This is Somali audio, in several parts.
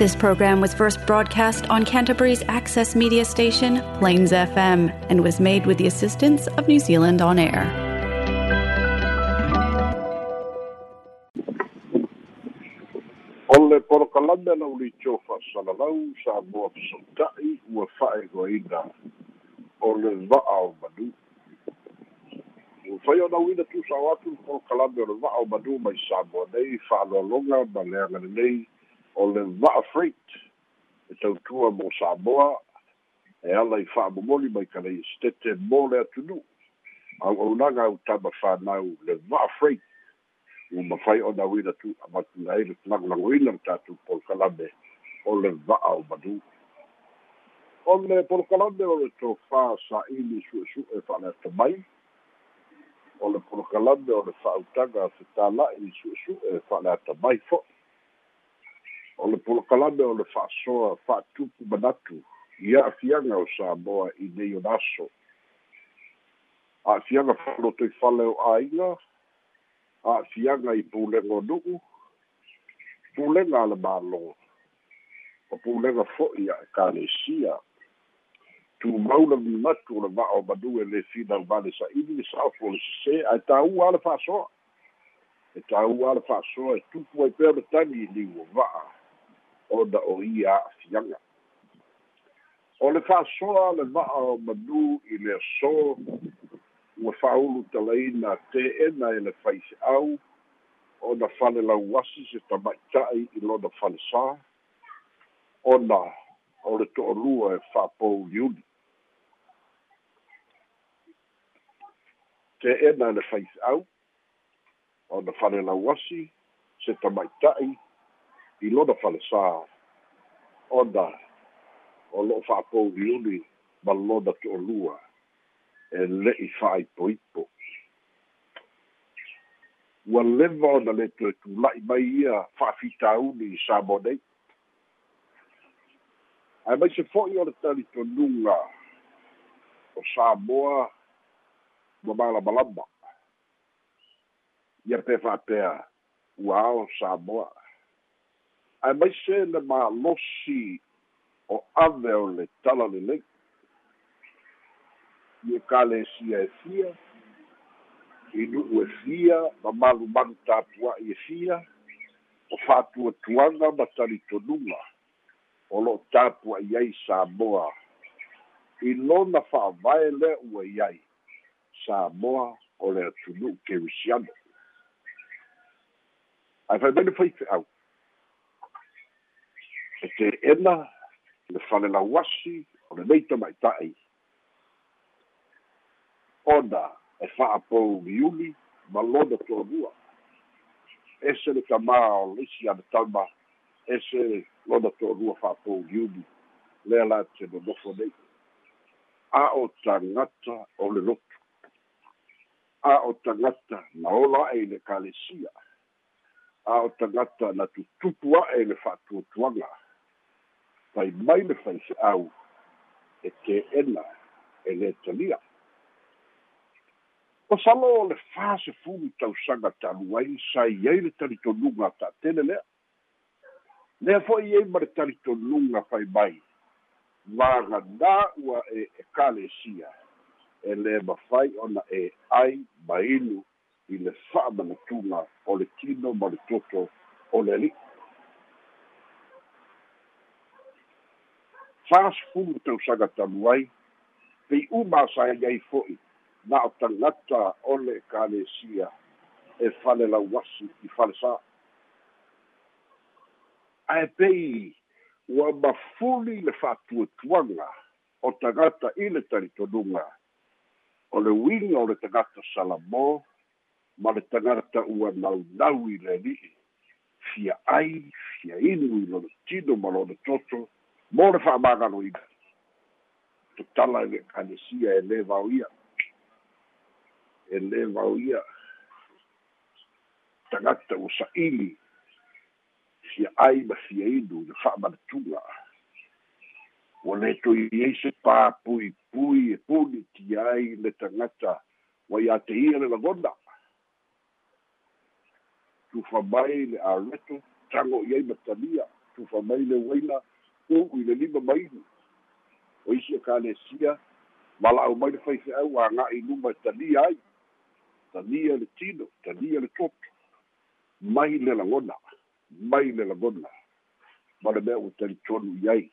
This program was first broadcast on Canterbury's access media station, Plains FM, and was made with the assistance of New Zealand On Air. Ole porokalame na uli chofa salalau sa mua pisotai ua whae goina le vaa o manu. Ua whai o na wina tu sa watu porokalame o le vaa o manu mai sa mua nei whaaloalonga ma leanga nei o le vaa freight e tau tua mo sa moa e ala i wha momoli mai ka stete mo le atunu. Au au tama whanau le vaa freight ua mafai ona uina tu amatuga ai le talagolagoina le tatou polokalame o le va'a o manu. O le polokalame o le tofā sa'ili su'esu'e fa'aleata mai. O le polokalame o le fa'autaga fetāla'i su'esu'e fa'aleata mai fo'i o le polokalame o le fa'asoa fa'atupu manatu i a'afiaga o samoa i nei o naso. A'afiaga fa'aloto i fale o āiga a'afiaga i pulega o nu'u pulega a le mālo. O pulega fo'i a ekalesia tumau le minatu o le va'a o manu e lē fina vale sa'ili le sa'afu o le sesē ae tāua a le fa'asoa e tāua a le fa'asoa e tupu ai pea le tani i liu o va'a ona o ia a'afiaga o le fa'asoa le va'a o manu i le aso ua fa'aulu talaina te'ena e le faise'au ona fale lauasi se tama'ita'i i lona falesā ona o le to'olua e fa'apouliuli te'ena e le faise'au ona fale lauasi se tama'ita'i i lona falesā ona o lo'o fa'apouliuli ma lona to'olua e le'i fa'aipoipo ua leva ona le toe tula'i mai ia fa'afitauli i sa mo nei ae mai se fo'i o le talitonuga o samoa ma malamalama ia pe fa'apea ua ao samoa ae mai se le malosi o ave o le tala lelei ia kalesia e fia i nu'u e fia ma malumalu tapua'i e fia o fa'atuatuaga ma talitonuga o lo'o tapua'i ai samoa i lona fa'avae lea ua i ai samoa o le atunu'u kerisiano ae fai mai le faife'au e te'ena le falelauasi o lenei tama'ita'i ona e fa'apouliuli ma lona to'alua ese le tamā o le isi ana tama ese lona to'alua fa'apouliuli lea la te nonofo nei. A o tagata o le lotu. A o tagata na ola a'e i le kalesia. A o tagata na tutupu a'e le fa'atuatuaga fai mai le faise'au e te'ena e lē talia o salo o le fasefulu tausaga talu ai sai ai le talitonuga ta'atele lea. Lea fo'i ai ma le talitonuga fai mai. Vaganā ua e e kalesia e lē mafai ona e ai ma inu i le fa'amanatuga o le tino ma le toto o le ali'i fasefulu tausaga talu ai pei uma sai ai fo'i na o tagata o le ekalesia e fale lauasi i falesā ae pei ua mafuli le fa'atuatuaga o tagata i le talitonuga o le uiga o le tagata salamo ma le tagata ua naunau i le ali'i fia ai fia inu i lona tino ma lona toto mo le fa'amagaloina totala i le ekalesia e lē vaoia e lē vaoia tagata ua sa'ili fia ai ma fia inu le fa'amanatuga ua lē toi ai se papuipui e puni tia ai le tagata ua iā te ia le lagona tufa mai le areto tago i ai matalia tufa mai le uaina u'u i le lima mainu o isi o kalesia ma la'au mai le faife'au aga'i luma e talia ai talia le tino talia le toto. Mai le lagona mai le lagona ma le mea ua talitonu i ai.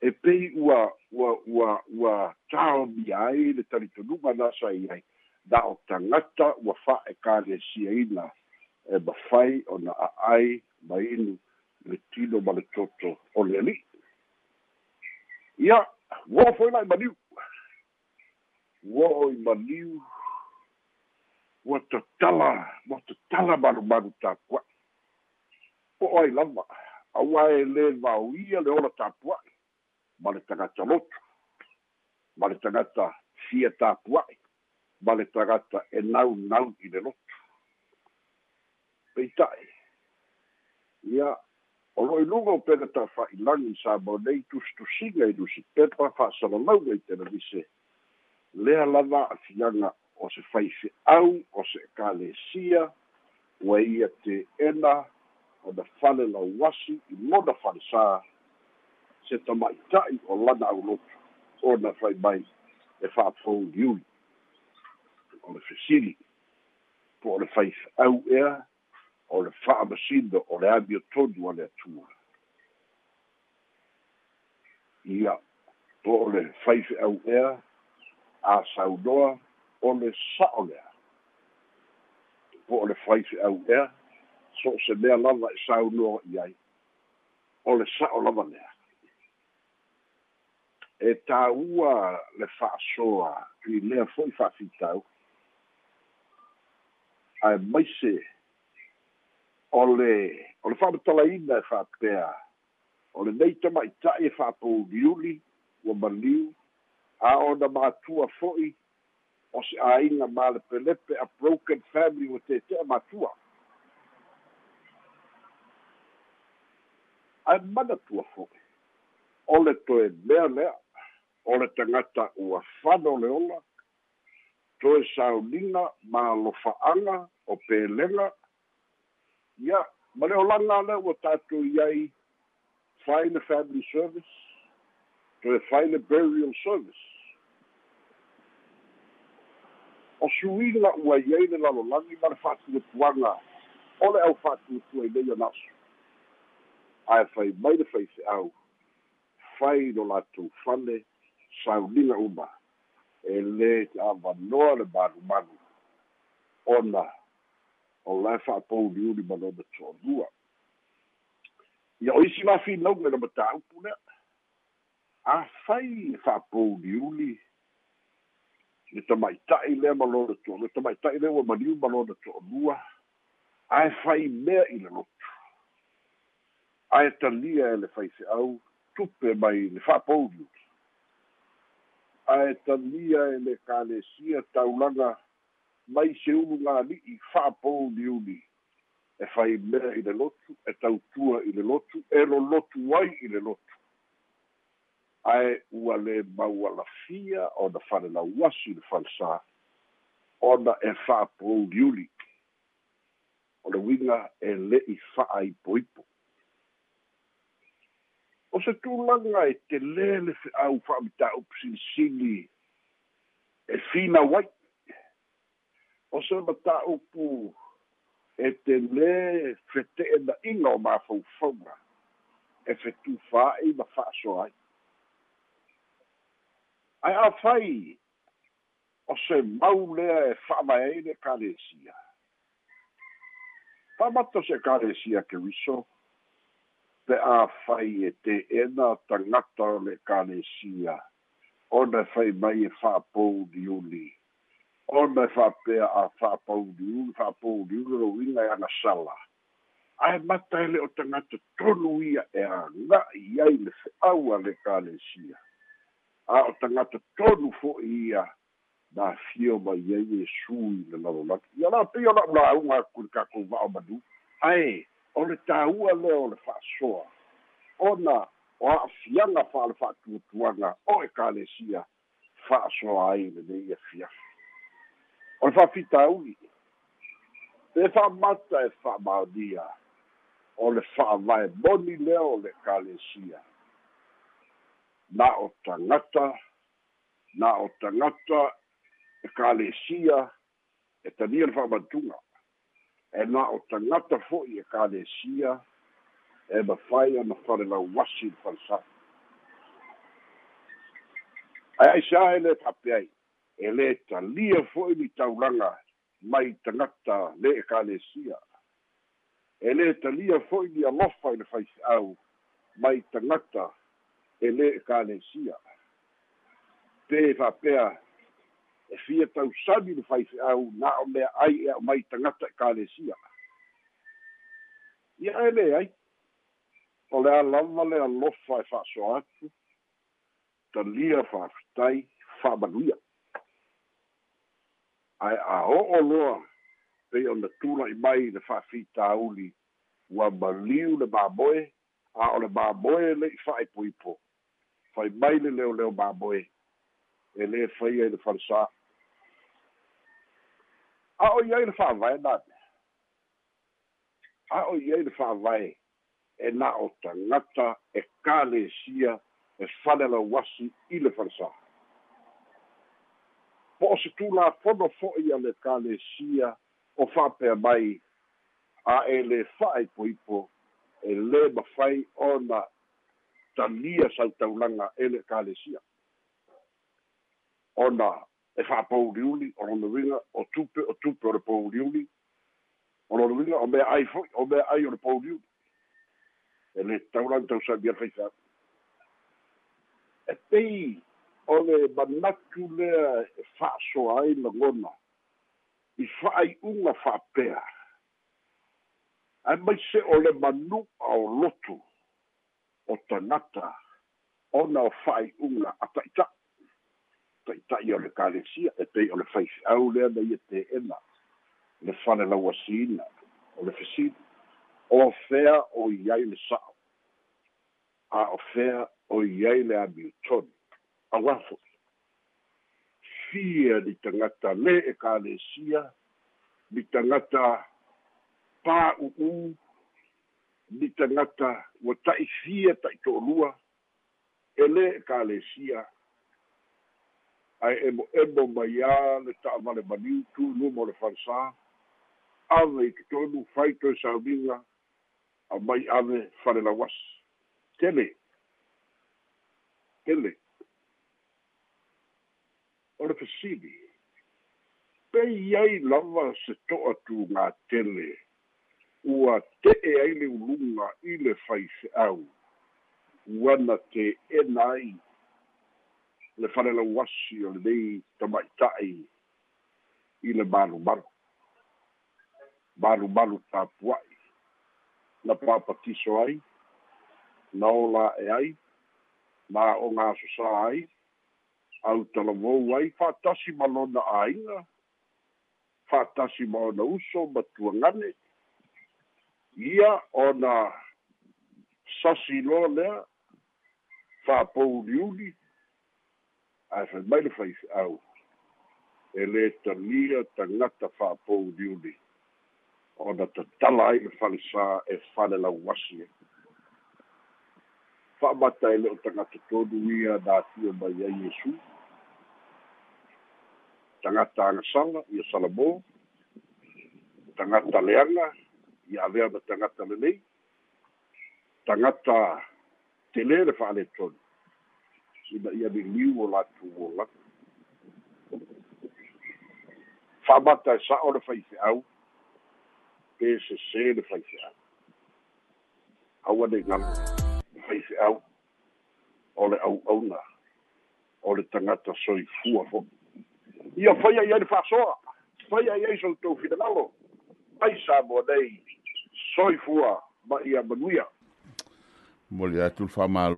E pei ua ua ua ua taomia ai le talitonuga nasa i ai. Na o tagata ua fa'e kalesiaina e mafai ona a'ai ma inu le tino ma le toto o le ali'i ia ua foi la'i maniu ua o i maniu ua tatala ua tatala malumalu tapua'i po o ai lava aua e lē vaoia le ola tapua'i ma le tagata lotu ma le tagata fia tapua'i ma le tagata e naunau i le lotu. Peita'i ia o lo'i luga o pena ta'afa'ilagi sa mo nei tusitusiga i lusi pepa fa'asalalauga i televise lea lava a'afiaga o se faife'au o se ekalesia ua ia te ena ona fale lauasi i lona falesā se tama'ita'i o lana aulotu ona fai mai e fa'afouliuli o le fesili po o le faife'au ea o le fa'amasino o le amiotonu a le atua. Ia po o le faife'au ea a saunoa o le sa'o lea. Po o le faife'au ea so se mea lava e saunoa i ai o le sa'o lava lea. E tāua le fa'asoa i lea fo'i fa'afitau ae maise o le o le fa'amatalaina e fa'apea o le nei tama'ita'i e fa'apouliuli ua maliu. A ona matua fo'i o se āiga ma le pelepe a broken family ua tete'a matua ae manatua fo'i. O le toe mea lea o le tagata ua fano le ola toe sauniga ma lofa'aga o pelega ia ma le olaga le ua tatou i ai fai le family service toe fai le burial service. O suiga ua i ai le lalolagi ma le fa'atuatuaga o le au fa'atuatua i nei ona aso ae fai mai le faife'au fai no latou fale sauliga uma e lē te avanoa le malumalu ona lae fa'apouliuli ma lona to'olua ia o isi mafinauga i le mataupu lea afai fa'apouliuli le tama'ita'i lea ma lona to'olua tama'ita'i lea ua maliu ma lona to'olua ae fai mea i le lotu. Ae talia e le faife'au tupe mai le fa'apouliuli ae talia e le kalesia taulaga mai se ulu gali'i fa'apouliuli e fai mea i le lotu e tautua i le lotu e lolotu ai i le lotu. Ae ua le maualafia ona falelauasi le falesā ona e fa'apouliuli o le uiga e le'i fa'aipoipo o se tulaga e te lē le fe'au fa'amita'upu silisili e fina uai o se mata'upu e te lē inga o mafaufauga e fetufā'i ma fa'asoa ai ae afai o se mau lea e fa'amae ai le kalesia. Fa'amata o se kalesia keriso pe a fai e te ena tangata o le kalesia ona fai mai e pou di uli ona whapea a whapou di uli whapou di uli ro inga e ana sala ai mata ele o tangata tonu ia e a nga i ai le whaua le kalesia a o tangata tonu fo ia na fio ma iei e sui le lalo laki ia la pia la la unga kurikako va o madu ai o le tāua lea o le fa'asoa ona o a'afiaga fa le fa'atuatuaga o e kalesia fa'asoa ai lenei afiafi o le fa'afitauli pe fa'amata e fa'amaonia o le fa'avae moni lea o le kalesia na o tagata na o tagata e kalesia e tania le fa'amatuga e na o tagata fo'i e kalesia e mafai ana falelauasi le falesafi ae aisa e lē ta'apeai e lē talia fo'i ni taulaga mai tagata le e kalesia e lē talia fo'i ni alofa i le faife'au mai tagata e lē e kalesia pe fa'apea e fia tausani le faife'au na o mea ai e o mai tagata e kalesia ia e lē ai o le alava le alofa e fa'asoa atu talia fa'afitai fa'amanuia ae a o'o loa pei ona tula'i mai le fa'afitauli ua maliu le mamoe a o le mamoe le'i fa'aipoipo fai mai le leoleo mamoe e lē fai ai le falesā a o i ai le fa'avae nane a o i ai le fa'avae e na o tagata e kalesia e fale lauasi i le falesā po o se tulafono fo'i a le kalesia o fa'apea mai a e lē fa'aipoipo e lē mafai ona talia sautaulaga e le kalesia ona e fa'apouliuli o lona viga o tupe o tupe o le pouliuli o lona o mea ai fo'i o mea ai o le pouliuli e lē taulan tausami ala faifau e pei o le manatu lea e fa'asoa ai lagona i fa'ai'uga fa'apea ae mai se o le manu'a o lotu o tagata ona o fa'ai'uga a ta'ita'i o le kalesia e pei o le faife'au lea na ia te'ena le fale lauasiina o le fesili o fea o iai le sa'o. A o fea o iai le amiutoni auā fo'i fia ni tagata lē e kalesia ni tagata pā'u'u ni tagata ua ta'ifia ta'ito'olua e lē e kalesia ae emo'emo mai ā le ta'avale maniu tu'uluma o le falesā ave i ke tonu fai toe saumiga a mai ave falelauasi tele. Tele o le fesili pei ai lava se to'atu gā tele. Ua te'e ai le uluga i le faife'au uana te'ena ai le falelauasi o lenei tama'ita'i i le malumalu. Malumalu tapua'i na papatiso ai na ola e ai na o ngā sosā ai au talavou ai fa'atasi ma lona āiga fa'atasi ma ona uso ma tuagane ia ona sasi loa lea fa'apouliuli ae fai mai le faife'au e lē talia tagata fa'apouliuli ona tatala ai le falesā e fale lauasi fa'amata e. Le o tagata tonu ia natia mai ai iesu tagata agasala ia salamo tagata leaga ia avea ma tagata lelei tagata tele le fa'aletonu ina ia liliu o latu olaga fa'amata e sa'o le faife'au pe sesē le faife'au aua nei gala le faife'au o le au'auna o le tagata soifua fo'i ia fai ai ai le fa'asoa fai ai ai soutou finagalo ai sa moa nei soifua ma ia manuia mo le atu le fa'amalo